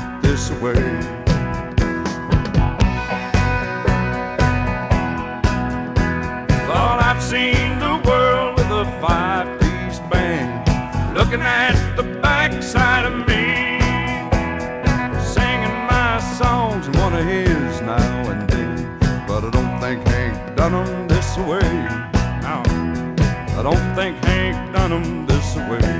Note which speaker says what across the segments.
Speaker 1: it this way. Thought I've seen the world with a five-piece band Looking at the backside of me. Singing my songs, one of his now and then. But I don't think Hank done them this way. No, I don't think Hank done them this way.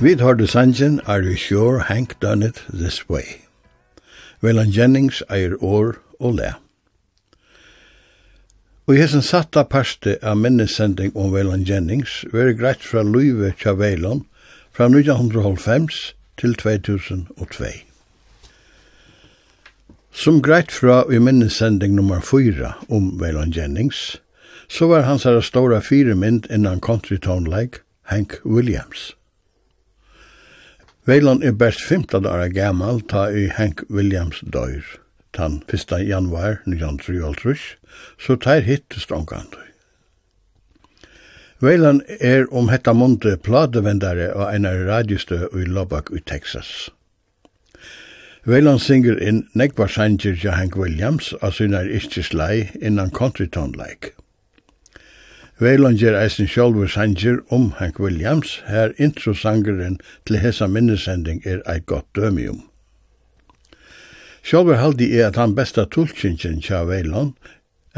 Speaker 2: Vi tar det sangen, are you sure Hank done it this way? Velan Jennings eier år og le. Og i hessen satta parste av minnesending om Velan Jennings veri greit fra Luive tja Velan fra 1905 til 2002. Som greit fra i minnesending nummer 4 om Velan Jennings, så var hans her stora firemynd innan country-tonleik Hank Williams. Veiland er best 15 år gammal ta i Hank Williams døyr, tan 1. januar 1933, så teir hittist omkantøy. Veiland er om hetta munde pladevendare av en radiostø i Lubbock i Texas. Veiland synger inn nekvar sanger til Hank Williams av synar ikkje slei innan countrytonleik. -like. Veiland ger eisen sjálfur sanger om Hank Williams, her intro-sangeren til hessa minnesending er eit godt dømium. Sjálfur haldi er at han besta tulkingen tja Veiland,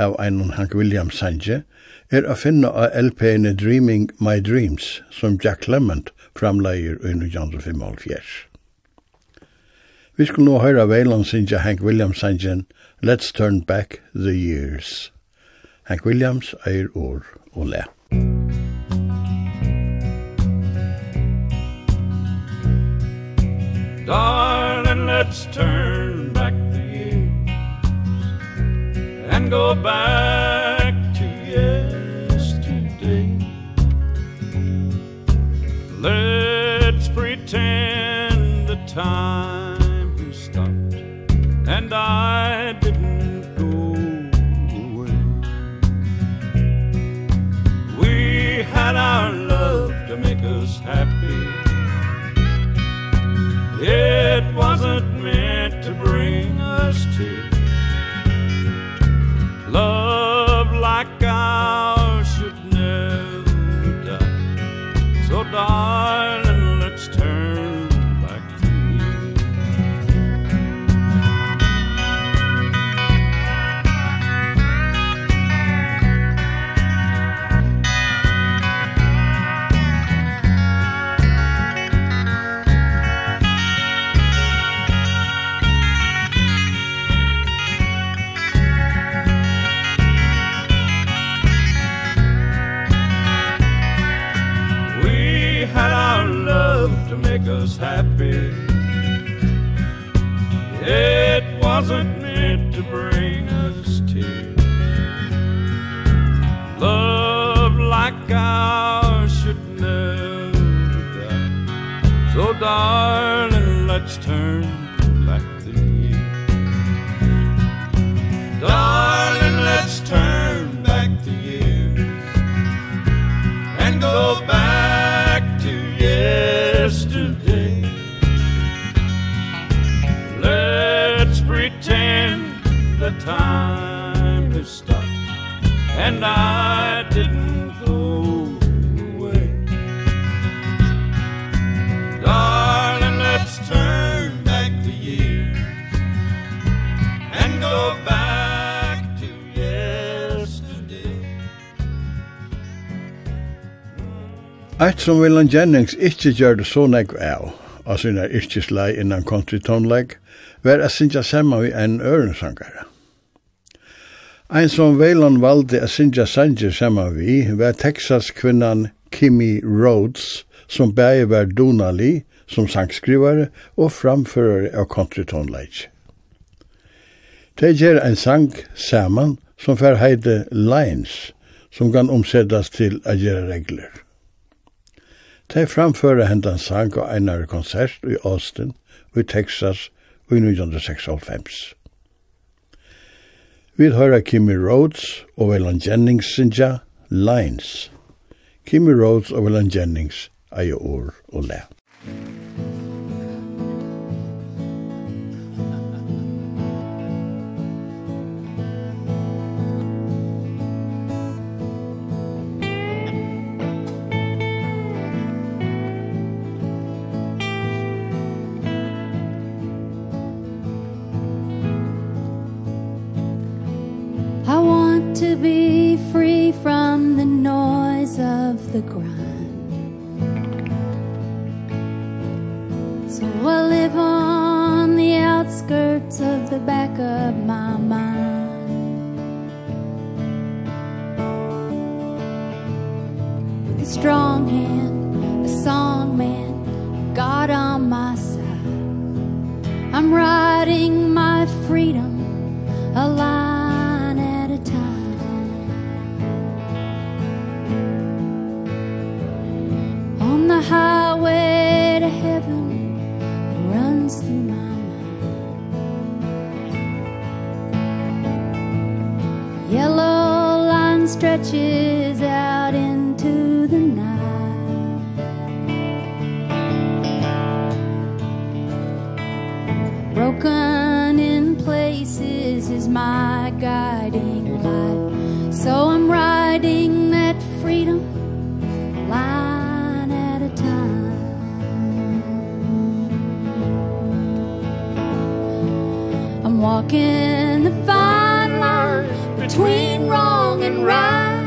Speaker 2: av einon Hank Williams sanger, er a finna av LP-ene Dreaming My Dreams, som Jack Clement framleier i 1955. Vi skulle nå høyra Veiland sinja Hank Williams sangen Let's Turn Back the Years. Hank Williams eier år og le.
Speaker 1: Darling, let's turn back the years And go back to yesterday Let's pretend the time stopped And I did It wasn't meant to bring us to Love like ours should never die So darling
Speaker 2: Takt som Willan Jennings ikkje gjør det så negv av, av sina yrkislei innan kontritonlegg, var a sinja samma vi en ørensangare. Ein som Velan valde a sinja sanje samma vi var Texas-kvinnan Kimmy Rhodes, som bæði var Donali, som sangskrivare og framførare av kontritonleik. De gjer ein sang saman som fer heide Lines, som kan omsettast til a gjera regler. De framfører hendan sang og einare konsert i Austin og i Texas i 1996. Vi hører Kimmy Rhodes og Velan Jennings synja Lines. Kimmy Rhodes og Velan Jennings eier ord og
Speaker 3: lær. Thank. walking the fine line between wrong and right.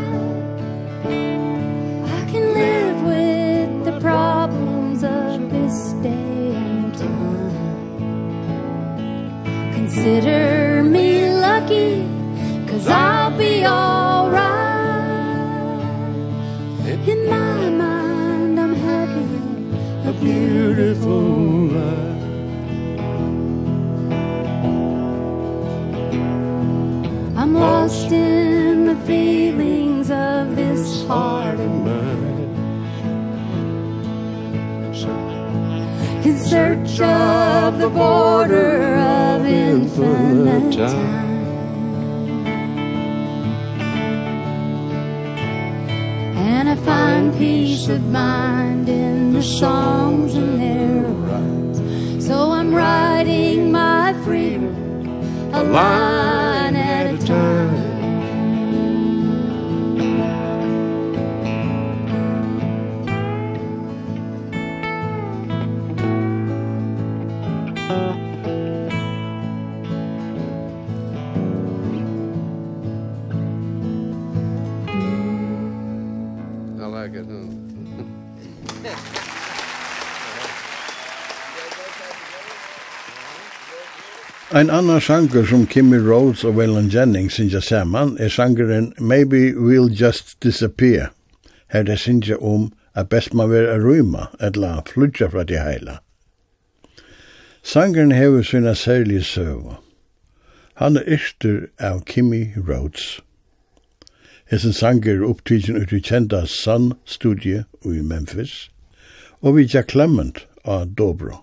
Speaker 3: I can live with the problems of this day and time. Consider me lucky cause I'll be all right In my mind I'm having a beautiful search of the border of infinite time. And I find peace of mind in the songs and their rhymes. So I'm writing my freedom a line.
Speaker 2: Ein annan sanger som Kimmy Rhodes og Waylon Jennings synger saman er sangeren Maybe We'll Just Disappear. Her det synger om at best man vera røyma, etla flutja fra de heila. Sangeren hever sina særlige søva. Han er yster av Kimmy Rhodes. Hessen sanger er opptidgen ut i kjenda Sun Studie i Memphis, og vi Jack Clement av Dobro.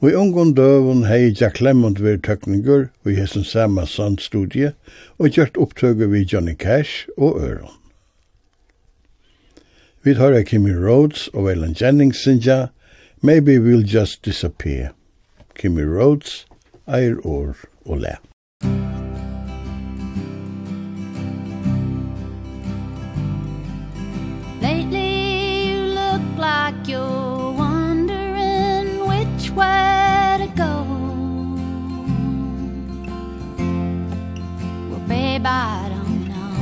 Speaker 2: Og i ungon døvun hei Jack Lemmond veri tøkningur og i hessen sama sandstudie og gjørt opptøyga vi Johnny Cash og Øron. Vi hører Kimmy Rhodes og Waylon Jennings sinja Maybe We'll Just Disappear. Kimmy Rhodes, Eir År og
Speaker 3: Læp. babe I don't know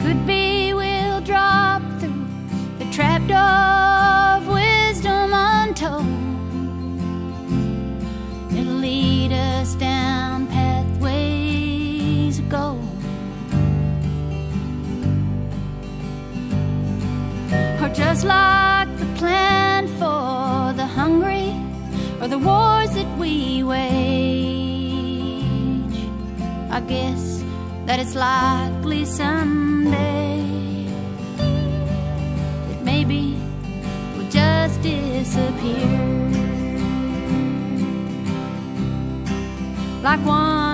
Speaker 3: Could be we'll drop through the trapdoor of wisdom untold. It'll lead us down pathways of gold. Or just like the plan for the hungry Or the wars that we wage. I guess that it's likely someday That maybe we'll just disappear. Like one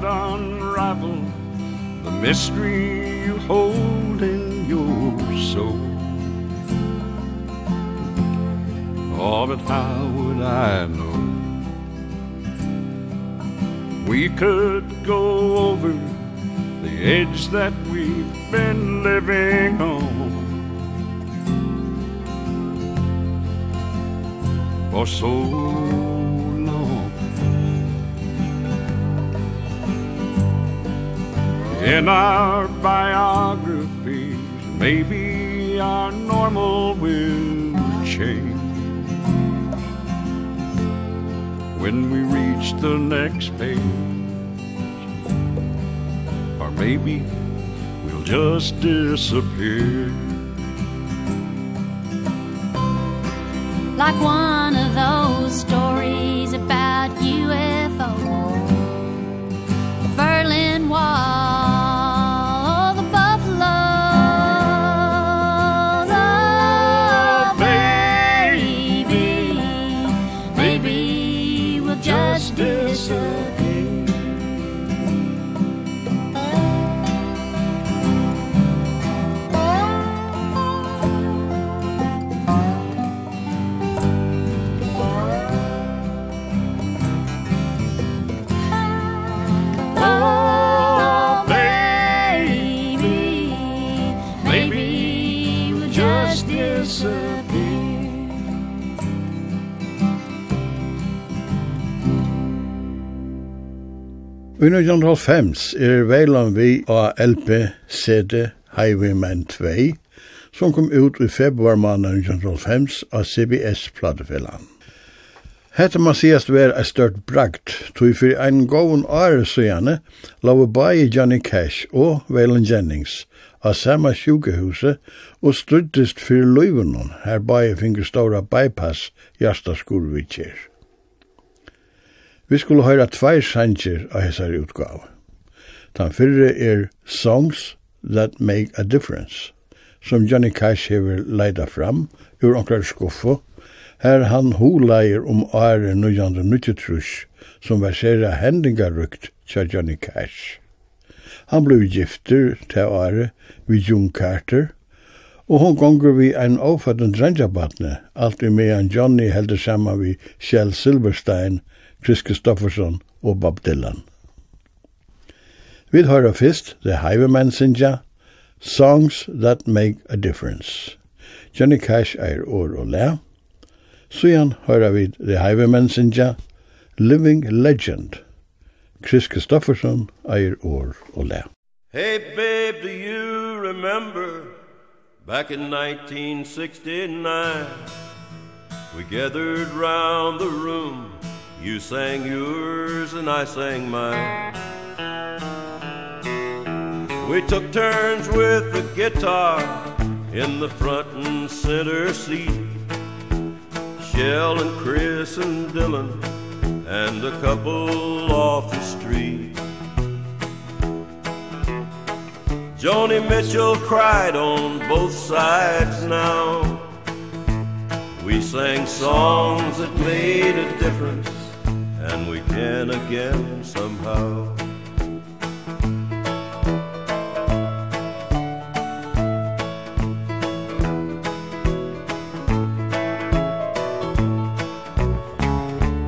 Speaker 4: could unravel the mystery you hold in your soul. Oh, but how would I know? We could go over the edge that we've been living on. For so in our biographies maybe our normal will change. When we reach the next page or maybe we'll just disappear.
Speaker 3: Like one
Speaker 2: I 1905 er Veilan vi av LP CD Highwayman 2, som kom ut i februar måned 1905 av CBS-plattefellene. Hette man sigast vera er størt bragt, tog fyrir ein gåun åre søgjane, lave bai Johnny Cash og Valen Jennings av samme sjukehuset og struttist fyrir løyvunnen, her bai fingur ståra bypass jasta. Vi skulle høyra tveir sanger av hessar utgave. Den fyrre er Songs That Make a Difference, som Johnny Cash hever leida fram ur onklar skuffu, her han huleier om året 1993, som versera hendingarukt tja Johnny Cash. Han blev gifter til året vi June Carter, og hon gonger vi ein avfattende drengjabatne, alt i mean Johnny heldur saman vi Kjell Silverstein, Chris Kristofferson og Bob Dylan. Vi hører først The Highwaymen Sinja, Songs That Make a Difference. Johnny Cash er år og lær. Sujan hører vi The Highwaymen Sinja, Living Legend. Chris Kristofferson er år og lær.
Speaker 5: Hey babe, do you remember back in 1969 we gathered round the room You sang yours and I sang mine. We took turns with the guitar In the front and center seat. Shell and Chris and Dylan And a couple off the street. Joni Mitchell cried on both sides now. We sang songs that made a difference and we can again somehow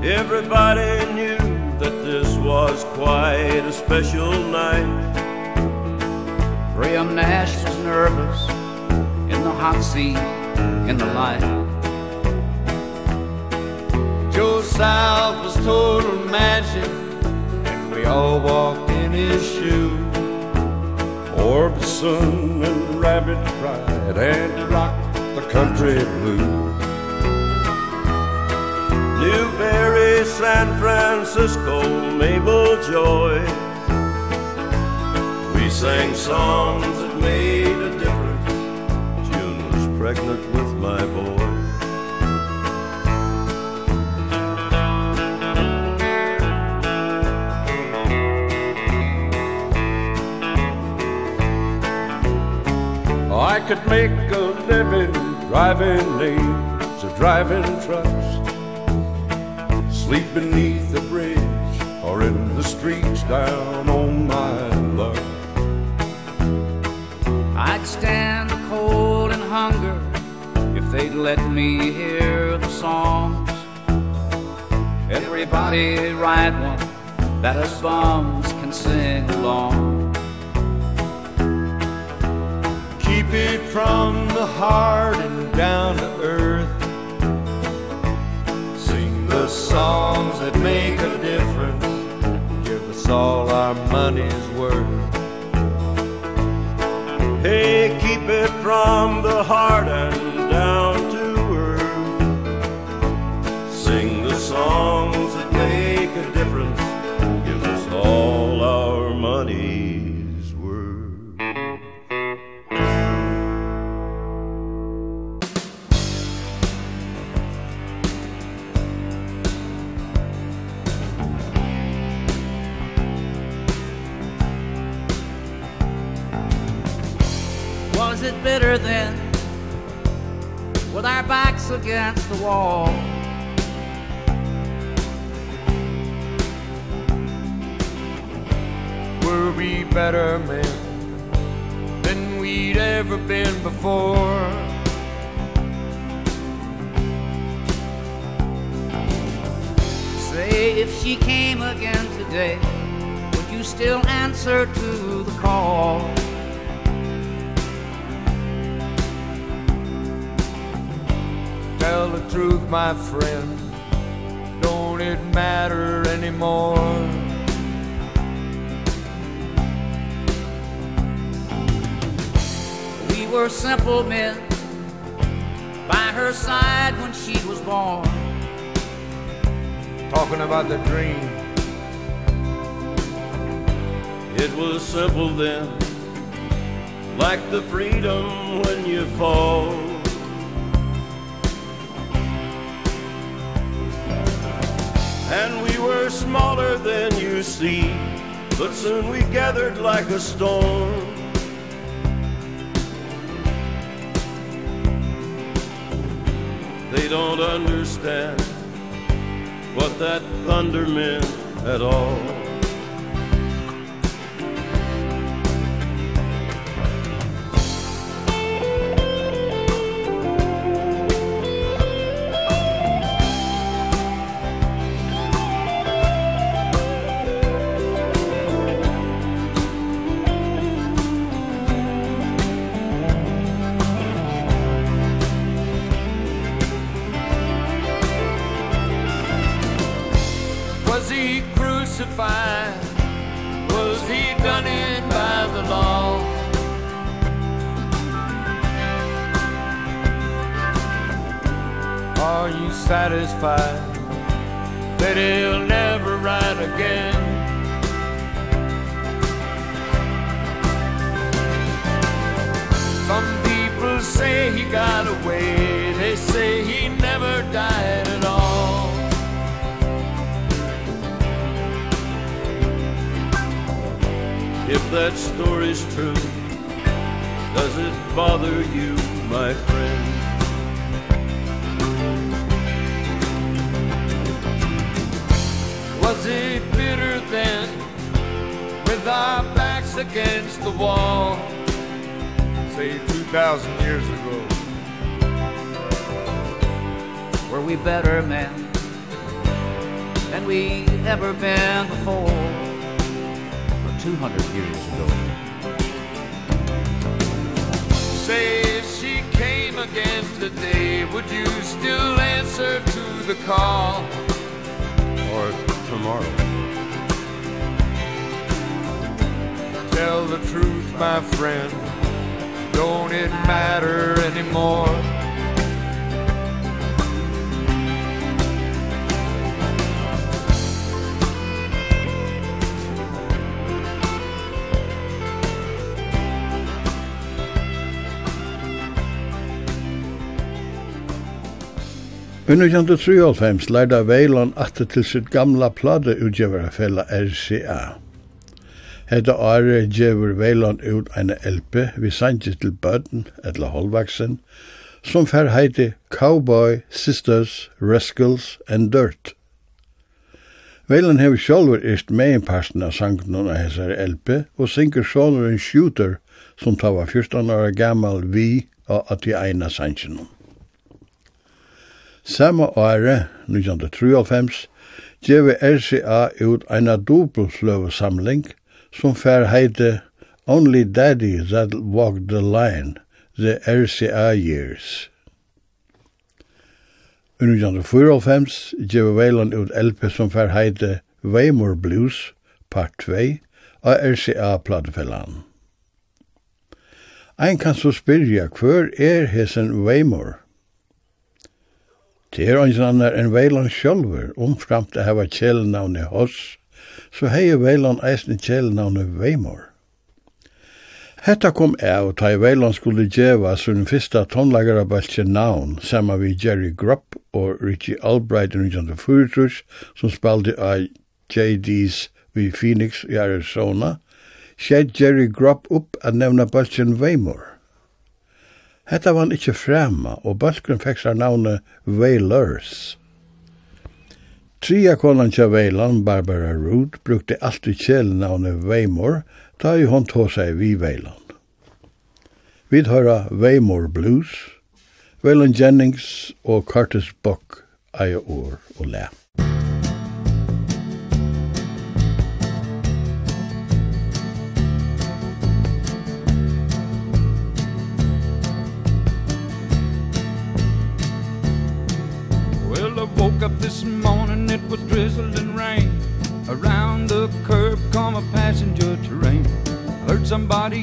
Speaker 5: Everybody knew that this was quite a special night.
Speaker 6: Graham Nash was nervous in the hot seat in the light.
Speaker 7: South was total magic And we all walked in his shoes Orbison and Rabbit cried And rocked the country blue.
Speaker 5: Newberry, San Francisco, Mabel Joy. We sang songs that made a difference. June was pregnant with my boy.
Speaker 7: could make a living driving names or driving trucks Sleep beneath the bridge or in the streets down on my luck.
Speaker 6: I'd stand the cold and hunger if they'd let me hear the songs. Everybody write one that us bums can sing along.
Speaker 7: keep it from the heart and down to earth. Sing the songs that make a difference. Give us all our money's worth.
Speaker 5: Hey, keep it from the heart and down to earth. Sing the songs
Speaker 6: it bitter then With our backs against the wall?
Speaker 7: Were we better men Than we'd ever been before?
Speaker 6: Say if she came again today Would you still answer to the call?
Speaker 7: Tell the truth, my friend. Don't it matter anymore?
Speaker 6: We were simple men By her side when she was born.
Speaker 7: Talking about the dream.
Speaker 5: It was simple then Like the freedom when you fall. smaller than you see But soon we gathered like a storm They don't understand What that thunder meant at all.
Speaker 4: satisfied that he'll never ride again Some people say he got away They say he never died at all If that story's true Does it bother you, my friend? fuzzy bitter then With our backs against the wall. Say 2,000 years ago.
Speaker 6: Were we better men Than we ever been before? Or 200 years ago.
Speaker 4: Say if she came again today Would you still answer to the call?
Speaker 1: Say tomorrow.
Speaker 4: Tell the truth, my friend. Don't it matter anymore?
Speaker 2: I 1993 lærte Veiland atter til sitt gamla pladeutgjøverafella RCA. Hetta året gjøver Veiland ut en LP vi sanger til bøtten, etla holdvaksen, som fer heiti Cowboy, Sisters, Rascals and Dirt. Veiland hever sjálfur ist meginparsten av sangnun av hessar LP og synger sjálfur en shooter som tar var 14 år gammal vi og at de eina sangnun. Samme året, 1993, gjeve RCA ut eina dobbelsløvesamling som fær heite Only Daddy That Walked the Line, The RCA Years. I 1994 gjeve Veiland ut LP som fær heite Waymore Blues, part 2, av RCA-platefellan. Ein kan så spyrja hver er hesen Waymore? Det er ein annar enn Veiland sjølver, omframt å hava kjelenavnet hos, så heier Veiland eisen kjelenavnet Veimor. Hetta kom av ta i Veiland skulle djeva sin fyrsta tonlagarabaltje navn, saman vi Jerry Grupp og Richie Albright i 1944, som spaldi av JD's vi Phoenix i Arizona, skjedd Jerry Grupp upp a nevna baltjen Veimor. Hetta var ikkje frema, og bølgren fikk seg navnet Wailers. Tria konan tja Veilan, Barbara Root, brukte alltid kjelenavnet Weimor, da i hon tå seg vi Veiland. Vi høyra Weimor Blues, Veilan Jennings og Curtis Buck, eie år og
Speaker 4: læp. somebody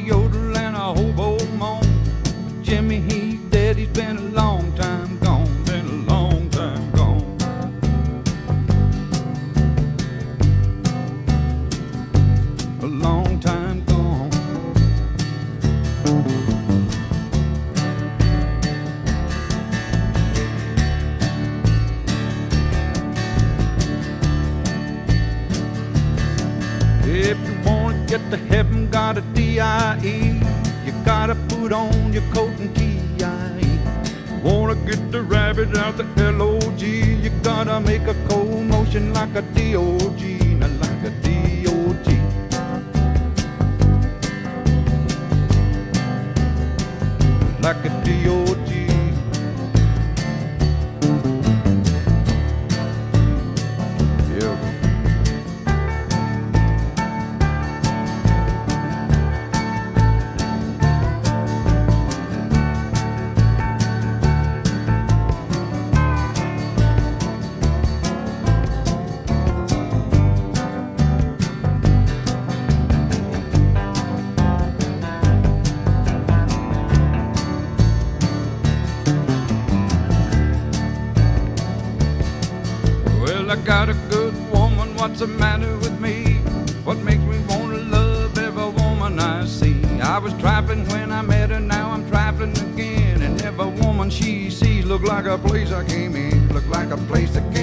Speaker 4: a place I came in. Looked like a place that came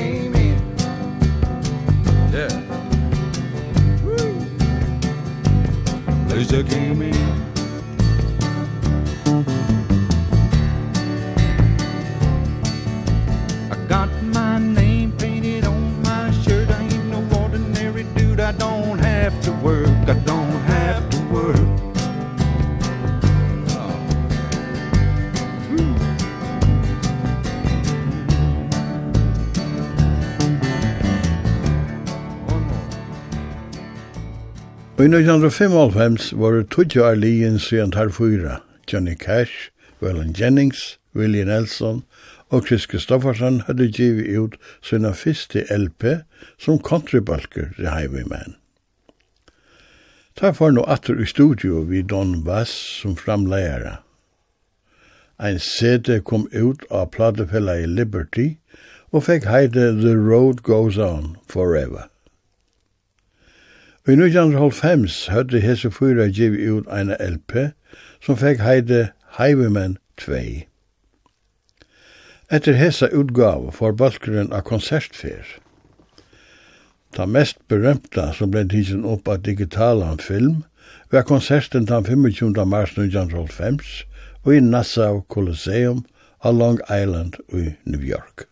Speaker 2: Og i 1995 var det tudja av lijen siden tar fyra. Johnny Cash, Waylon Jennings, Willie Nelson og Chris Kristoffersen hadde givet ut sina fyrste LP som countrybalker til Highwayman. Ta for nå atter i studio vid Don Bass som framleiere. Ein CD kom ut av platefella i Liberty og fikk heide The Road Goes On Forever. I 1995 høyde hese fyra giv ut eina LP, som fekk heide Highwayman 2. Etter hesa utgave får balkeren av konsertfer. Ta mest berømta som ble tidsen opp av digitalan film, var konserten den 25. mars 1995 og i Nassau Colosseum av Long Island i New York.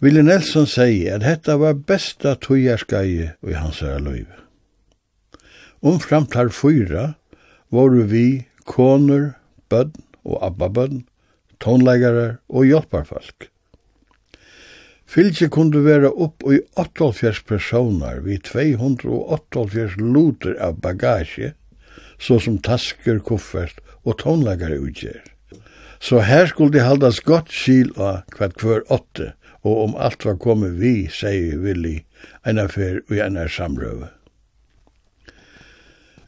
Speaker 2: Willi Nelson sier at dette var besta tøyarskei i hans løyve. Omfram tar fyra var vi koner, bødn og abbabødn, tonleggere og hjelparfolk. Fylgje kunde være opp i 88 personer vi 288 luter av bagasje, så som tasker, koffert og tonleggere utgjør. Så her skulle det haldas godt skil av hvert hver åtte og om alt var kommet vi, sier Willi, en affær og en er samrøve.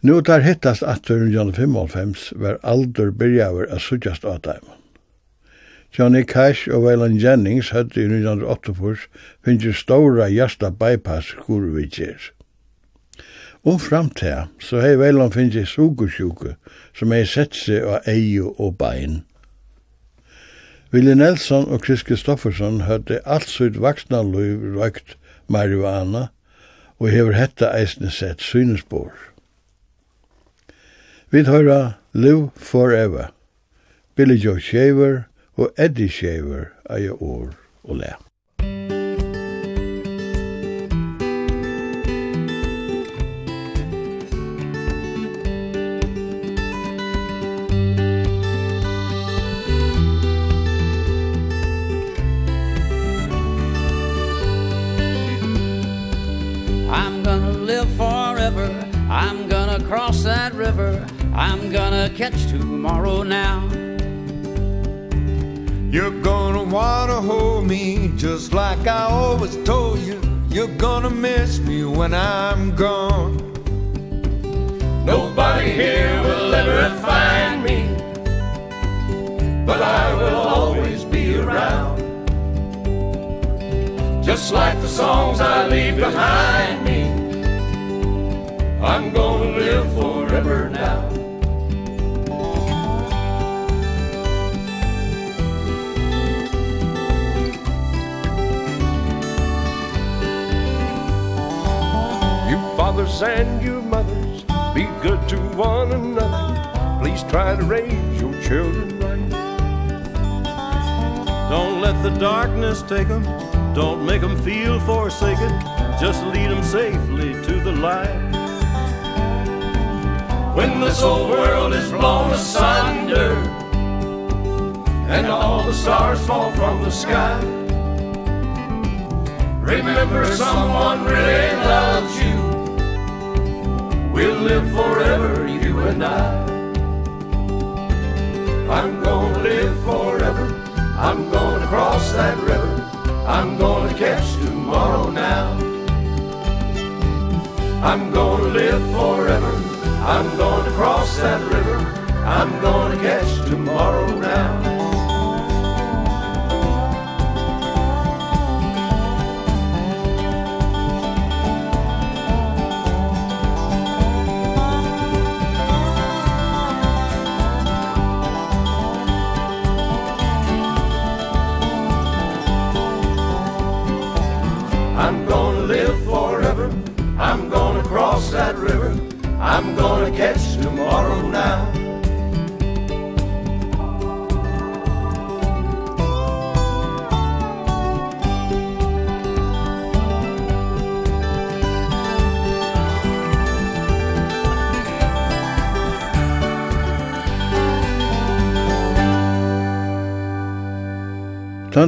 Speaker 2: Nå tar hittast atter John 55 var alder byrjaver a suttjast av dem. Johnny Cash og Waylon Jennings høyde i 1908 finnes stora jasta bypass kurvitjer. Um fram til, så hei Waylon finnes sugesjuke som hei sett seg av eio og bein. Willie Nelson og Chris Kristofferson høyde alt sitt vaksna liv røykt marihuana og hever hetta eisne sett synespår. Vi høyra Live Forever, Billy Joe Shaver og Eddie Shaver eier år og lær.
Speaker 6: I'm gonna cross that river. I'm gonna catch tomorrow now.
Speaker 7: You're gonna wanna hold me just like I always told you. You're gonna miss me when I'm gone.
Speaker 5: Nobody here will ever find me But I will always be around. Just like the songs I leave behind me. I'm gonna live forever now.
Speaker 1: You fathers and you mothers Be good to one another. Please try to raise your children right.
Speaker 5: Don't let the darkness take them Don't make them feel forsaken. Just lead them safely to the light. When this whole world is blown asunder And all the stars fall from the sky. Remember someone really loves you. We'll live forever, you and I. I'm gonna live forever. I'm gonna cross that river. I'm gonna catch tomorrow now. I'm gonna live forever. I'm gonna cross that river. I'm gonna catch tomorrow now.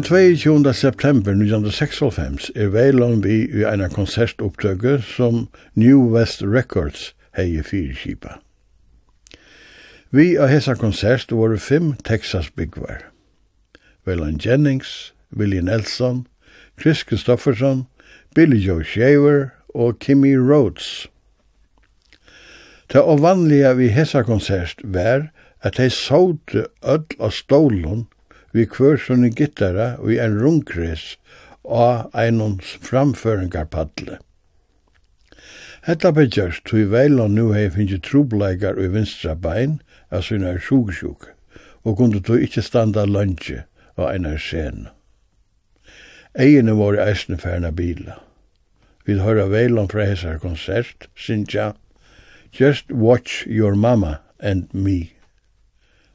Speaker 2: Tann 22. september 1996 er Veilon vi i eina konsertopptøkke som New West Records heie fyrkipa. Vi av hessa konsert var fem Texas byggvar. Veilon Jennings, Willie Nelson, Chris Kristofferson, Billy Joe Shaver og Kimmy Rhodes. Det ovanliga vi hessa konsert var at de såte öll av stålen vi kvør sånne gittara og i en rungkres og einon framføringarpadle. Hetta ble gjørst, tog Veilon nu hei finnje trobleikar i vinstra bein av er sjuksjuk, og kunde tog ikkje standa lunge av einar sen. Egene var i eisne færna bila. Vi høyra Veilon fra hesar konsert, sinja, Just watch your mama and me.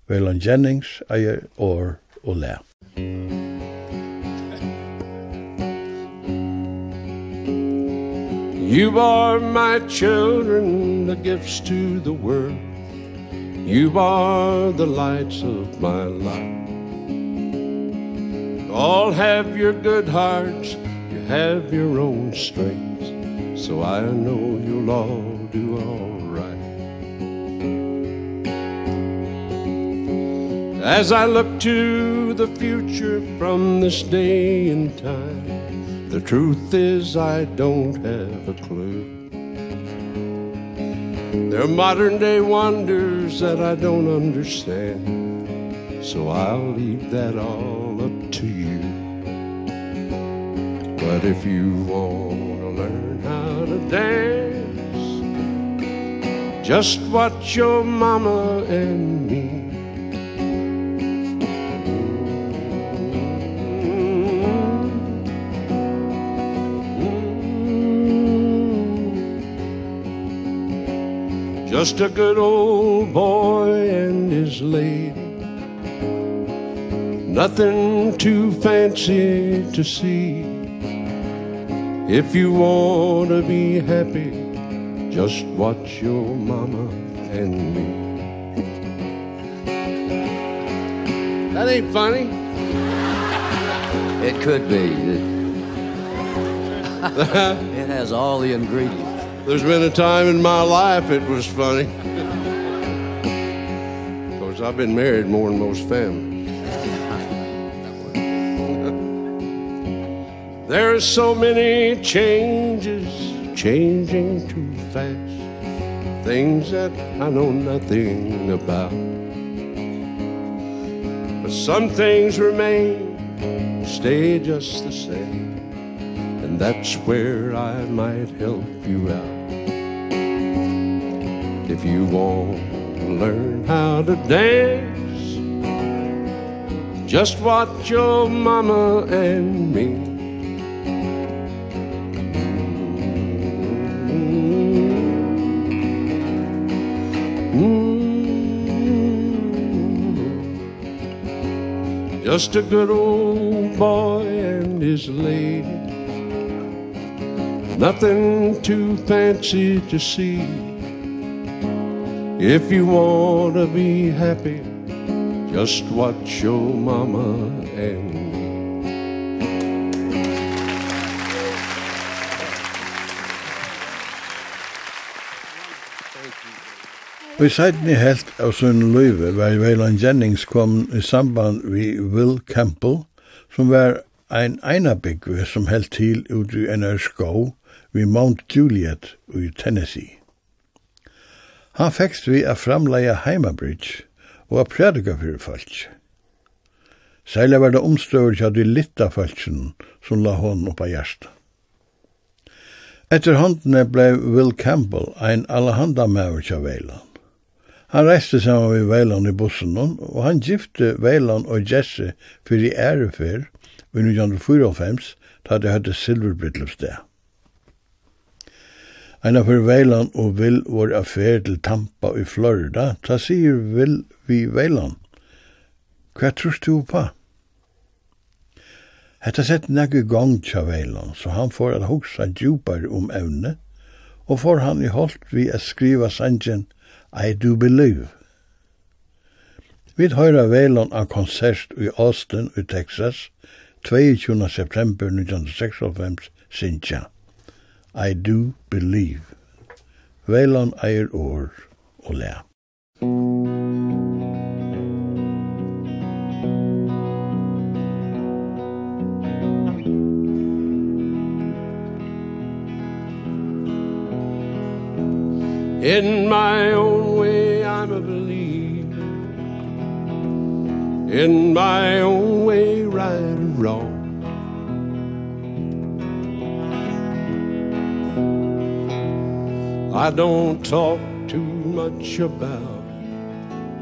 Speaker 2: Veilon Jennings, eier or og læ.
Speaker 1: You are my children, the gifts to the world. You are the lights of my life. All have your good hearts, you have your own strengths. So I know you'll all do all As I look to the future from this day and time The truth is I don't have a clue. There are modern day wonders that I don't understand So I'll leave that all up to you. But if you want to learn how to dance Just watch your mama and Just a good old boy and his lady. Nothing too fancy to see. If you want to be happy Just watch your mama and me. That ain't funny.
Speaker 6: It could be. It has all the ingredients.
Speaker 1: There's been a time in my life it was funny. of course, I've been married more than most families. there are so many changes changing too fast. Things that I know nothing about. But some things remain, stay just the same. And that's where I might help you out. If you want to learn how to dance Just watch your mama and me. Just a good old boy and his lady. Nothing too fancy to see. If you want to be happy Just watch your mama and me
Speaker 2: Vi i i helt av sunn løyve var Veiland Jennings kom i samband vi Will Campbell, som var ein einabygve som held til ut i NR Skow vi Mount Juliet i Tennessee. Han fekst vi a framleia heimabridge og a prædika fyrir falsk. Seile var det omstøver til de litta falskjen som la hon oppa hjersta. Etter håndene blei Will Campbell ein alahanda maver til veilan. Han reiste saman vi veilan i bussen og han gifte veilan og Jesse fyrir ærefer i 1994, da det høyde Silverbryllupsdag. Eina for Veiland og Vil vår affær til Tampa i Florida, ta sier Vil vi Veiland. Hva tror du på? Hetta sett nægge gong tja Veiland, så han får at hoksa djupar om evne, og får han i holdt vi at skriva sangen I Do Believe. Vi høyra Veiland av konsert i Austin i Texas, 22. september 1996, sinja. I do believe. Velan eier år og lær.
Speaker 1: In my own way I'm a believer In my own way right or wrong I don't talk too much about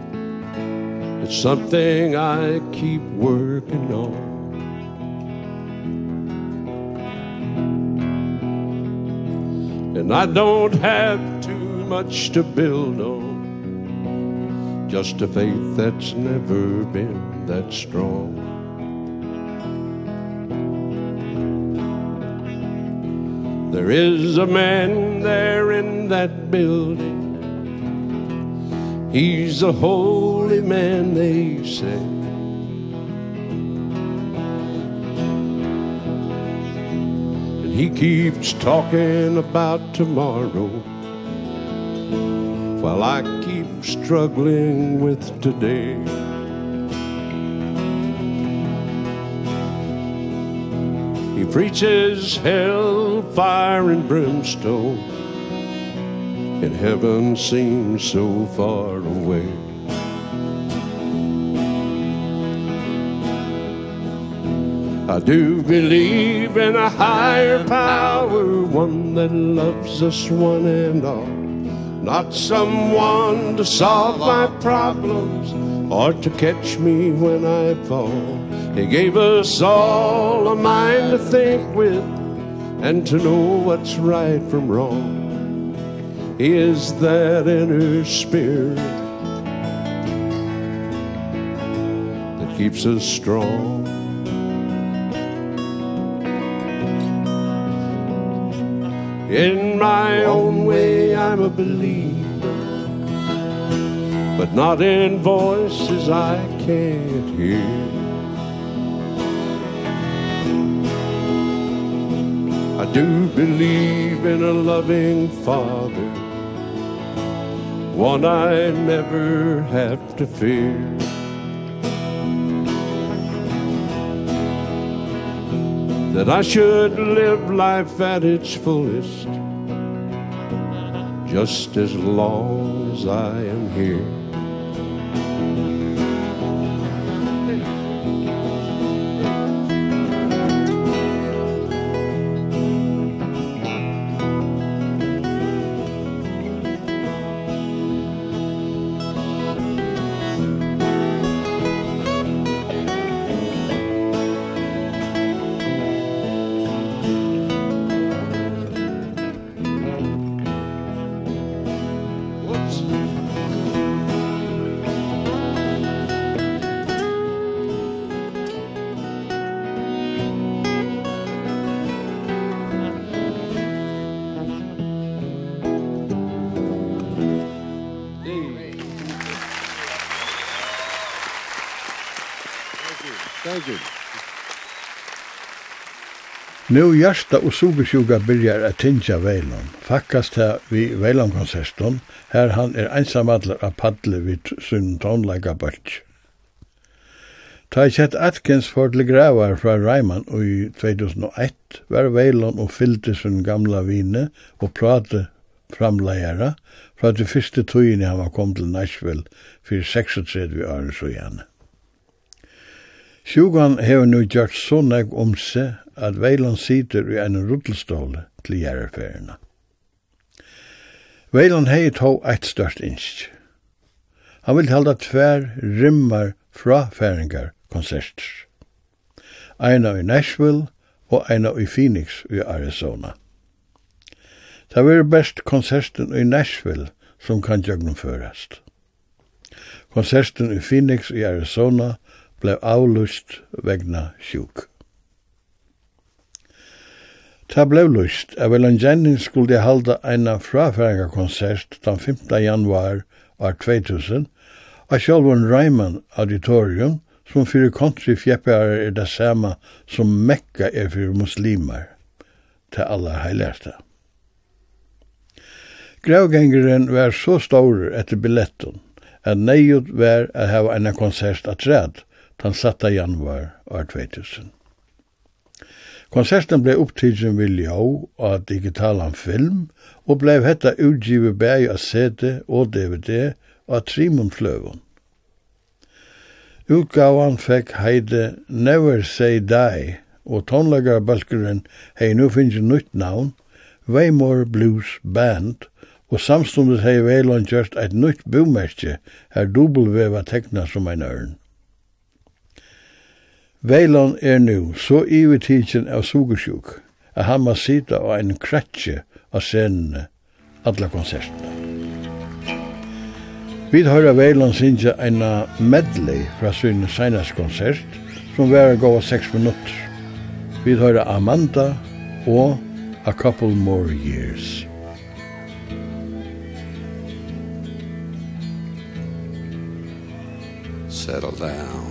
Speaker 1: it. It's something I keep working on. And I don't have too much to build on. Just a faith that's never been that strong. There is a man there in that building. He's a holy man, they say. And he keeps talking about tomorrow While I keep struggling with today. He preaches hell, fire and brimstone And heaven seems so far away. I do believe in a higher power One that loves us one and all. Not someone to solve my problems Or to catch me when I fall. He gave us all a mind to think with and to know what's right from wrong. He is that inner spirit that keeps us strong. In my own way I'm a believer But not in voices I can't hear do believe in a loving Father. One I never have to fear. That I should live life at its fullest Just as long as I am here.
Speaker 2: Nu hjärsta och sobersjuka börjar att tinja Veilon. Fakkast här vid Veilon-konserten. här han är ensamadler av paddle vid sin tonlaga bölts. Ta i sett Atkins for til gravar fra Reimann i 2001 var Veilon og fyllte sin gamla vine og prate framleira fra de første tøyene han var kom til Nashville for 36 år så gjerne. Sjugan hever nu gjort så nek om seg at Veiland sitter i en ruttelståle til gjerreferierna. Veiland hei tog eit størst innsk. Han vil halda tver rimmar frafæringar konserter. Eina i Nashville og eina i Phoenix i Arizona. Det var best konserten i Nashville som kan gjennomførast. Konserten i Phoenix i Arizona blei avlust vegna sjuk. Ta blev lust av Ellen Jennings skulle halda eina frafæringarkonsert den 5. januar av 2000 av Sjolvon Reimann Auditorium som fyrir country fjepparar er det samme som Mekka er fyrir muslimar til alla heilæsta. Gravgengeren var så stor etter billetten at neiut var at hava en konsert at ræd den 7. januar år 2000. Konserten blei upptidsen við ljó av digitalan film og blei hetta utgivet bæg av CD og DVD av Trimund Fløvun. Utgavan fekk heide Never Say Die og tónlegarbalkuren hei nu finnst nytt navn, Waymore Blues Band, og samstundet hei Veilon gjørst eit nytt bumerkje her W tekna som ein ørn. Veilon er nu så ivetidsen av sugersjuk at han må sita av en kretsje av scenene, alla konsertene. Vi hører Veilon sinja en medley fra sin senast konsert, som var gå seks minutter. Vi hører Amanda og A Couple More Years.
Speaker 1: Settle down.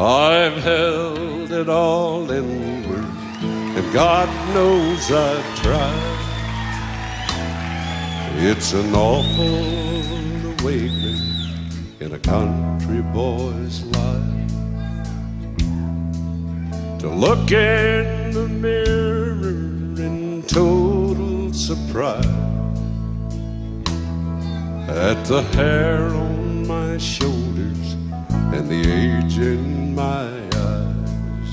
Speaker 1: I've held it all inward And God knows I've tried. It's an awful awakening In a country boy's life. To look in the mirror In total surprise. At the hair on my shoulders and the age in my eyes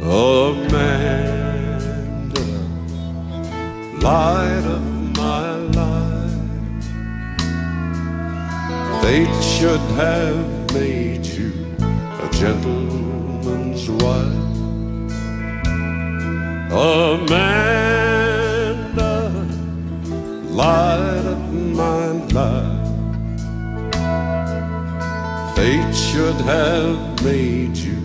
Speaker 1: Amanda light of my life they should have made you a gentleman's wife. Amanda light of my life. Fate should have made you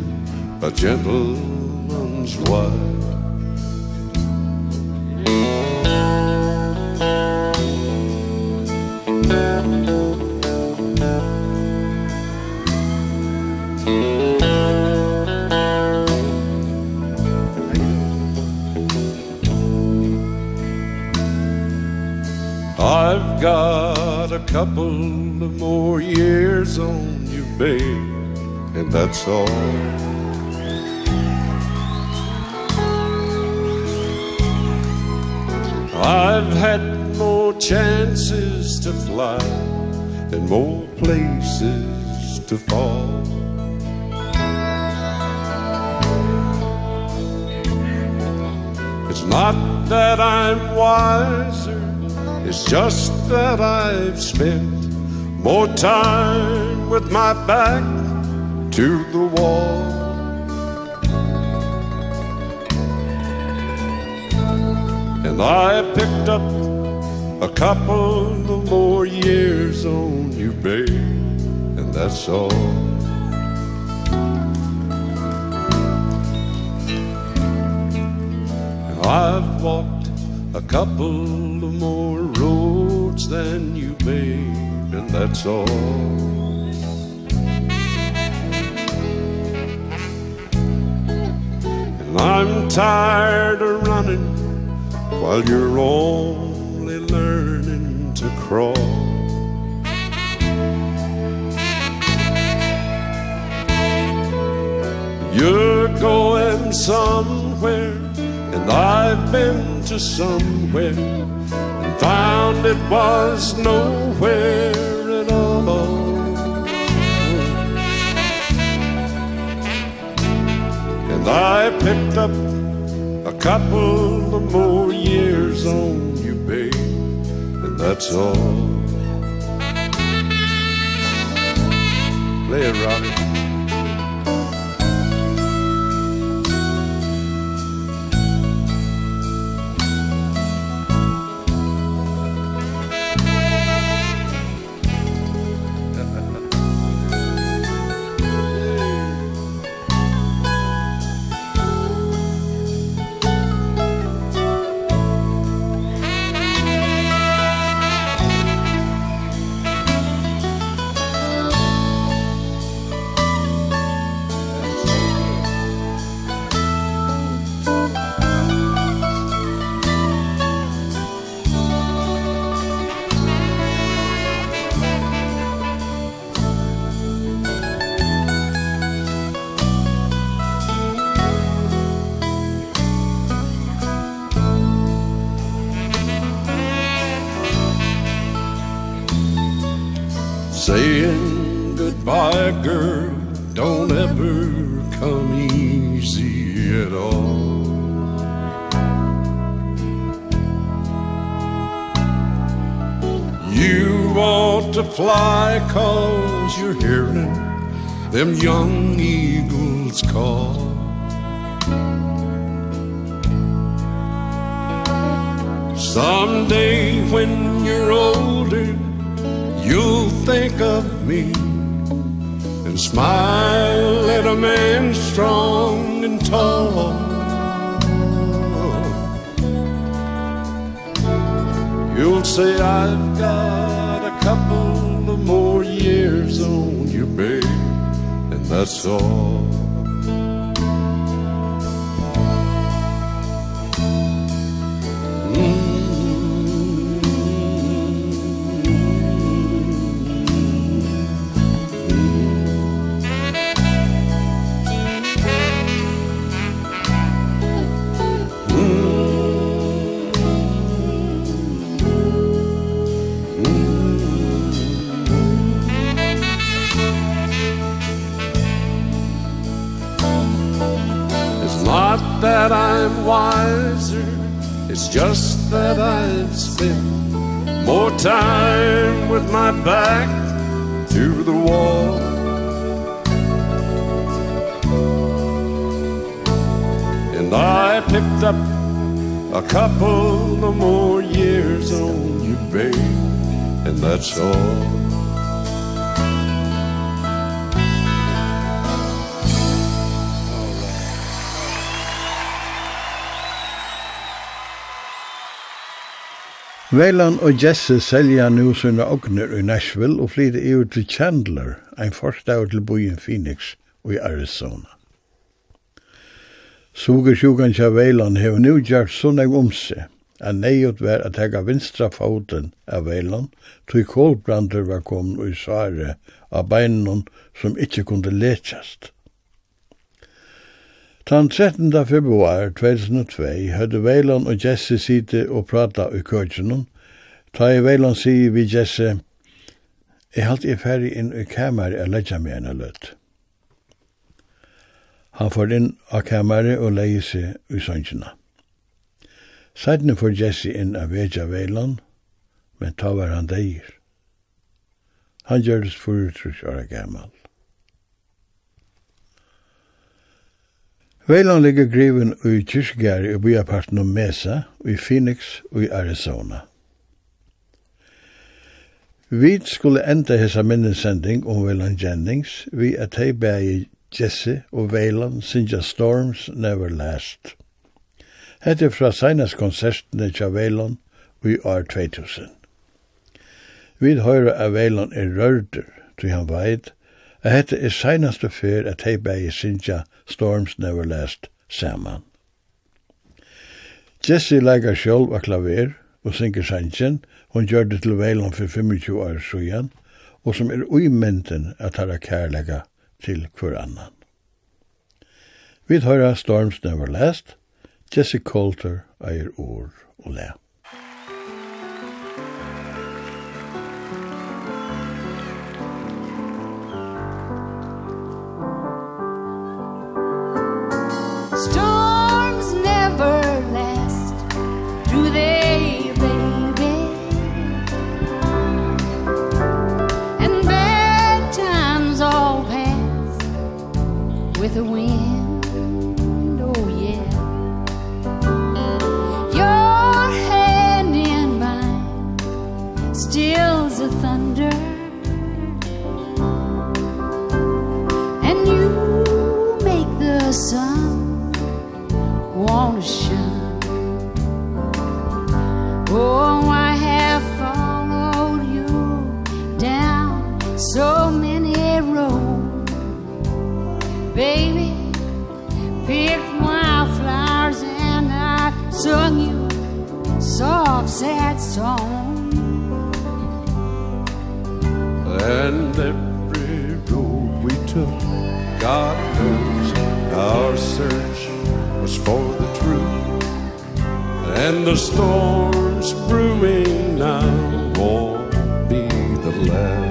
Speaker 1: a gentleman's wife. I've got a couple of more years on babe And that's all. I've had more chances to fly And more places to fall. It's not that I'm wiser It's just that I've spent more time with my back to the wall. And I picked up a couple of more years on you, babe And that's all. And I've walked a couple of more roads than you, babe And that's all. And I'm tired of running While you're only learning to crawl. You're going somewhere And I've been to somewhere And found it was nowhere at all. I picked up a couple of more years on you, babe And that's all. Play it, Robbie fly cause you're hearing them young eagles call. Someday when you're older you'll think of me and smile at a man strong and tall. You'll say I've got sår It's just that I've spent more time with my back to the wall. And I picked up a couple of more years on you, babe And that's all.
Speaker 2: Velan og Jesse selja nu sina ogner i Nashville og flyr i til Chandler, ein forstau til bojen Phoenix og i Arizona. Sugersjukan tja Velan hev nu gjart sånne om seg, at neiot ver at hega vinstra foten av Velan, tog kolbrander var kom og i svare av beinun som ikkje kunde lechast. Tan 13. februar 2002 høyde Veilon og Jesse sitte og prata i køkjenen. Ta i Veilon sier vi Jesse, «Jeg halte jeg ferdig inn i kameret og legger meg en løtt». Han får inn av kameret og leier seg i søngjene. Seidene får Jesse inn av Veja Veilon, men ta var han deir. Han gjør det for utrykk å være gammel. Veilan ligger griven i kyrkjær i byaparten om Mesa, i Phoenix og i Arizona. Vi skulle enda hessa minnesending om Veilan Jennings vi er hei bægi Jesse og Veilan Sinja Storms Never Last. Hette er fra seinas konsertene tja Veilan i år 2000. Vi høyre av Veilan er rørder, tog han veit at hette er seinaste fyr at hei bei sinja Storms Never Last saman. Jesse leikar sjálv av klaver og synger sanjen, hon gjør det til veilan for 25 år sujan, og som er uimenten at hara kærlega til hver annan. Vi tar Storms Never Last, Jesse Coulter eier ord og
Speaker 3: lær. with the wind. Oh yeah. Your hand in mine stills the thunder. And you make the sun wanna shine. Oh baby picked my flowers and I sung you soft sad song.
Speaker 1: And every road we took God knows our search was for the truth. And the storms brewing now won't be the last.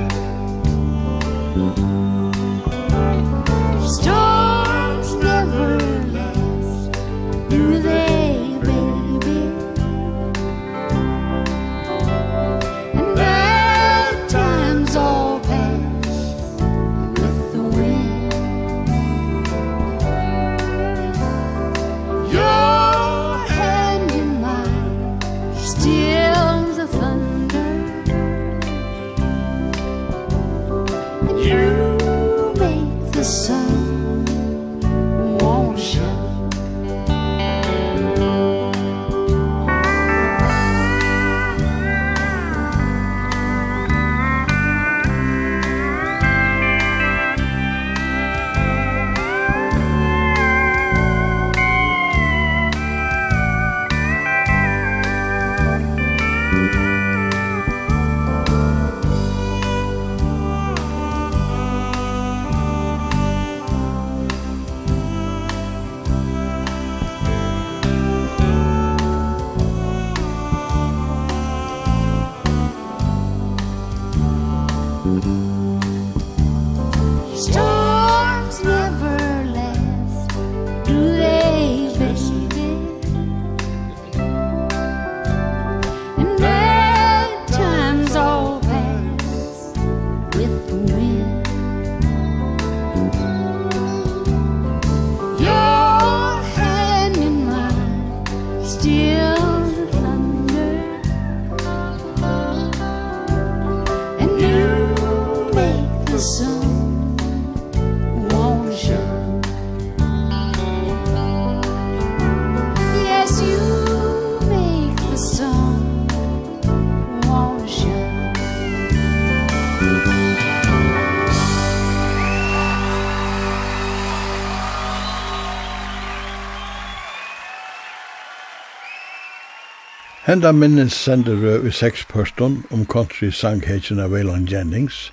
Speaker 2: Henda minnes sender i seks pørston om country sanghetsen av Waylon Jennings,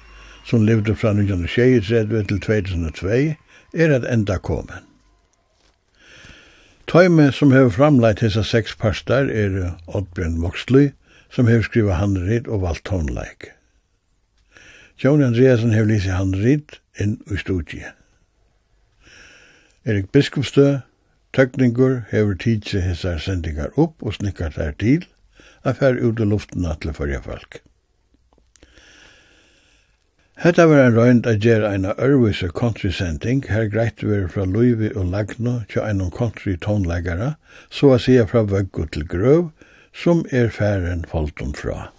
Speaker 2: som levde fra 1923 til 2002, er et enda komen. Tøyme som hever framleit hessa seks pørstar er Oddbjørn Moxley, som hever skriva handrit og valgt tonleik. Jon Andreasen hever lise handrit inn i studiet. Erik Biskupstø Tøkningur hefur tidsi hessar sendingar upp og snikkar þær til að fer ut i luftena til fyrir folk. Hetta var ein røynd að gera eina ørvise country-sending, her greit veri fra Luivi og Lagno til einum country-tonleggara, så að sia fra Vøggo til Grøv, som er færen Foltum fra.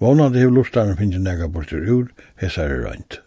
Speaker 2: Vånande hefur lustaren finnst nega bortur ur, hessar er røynd.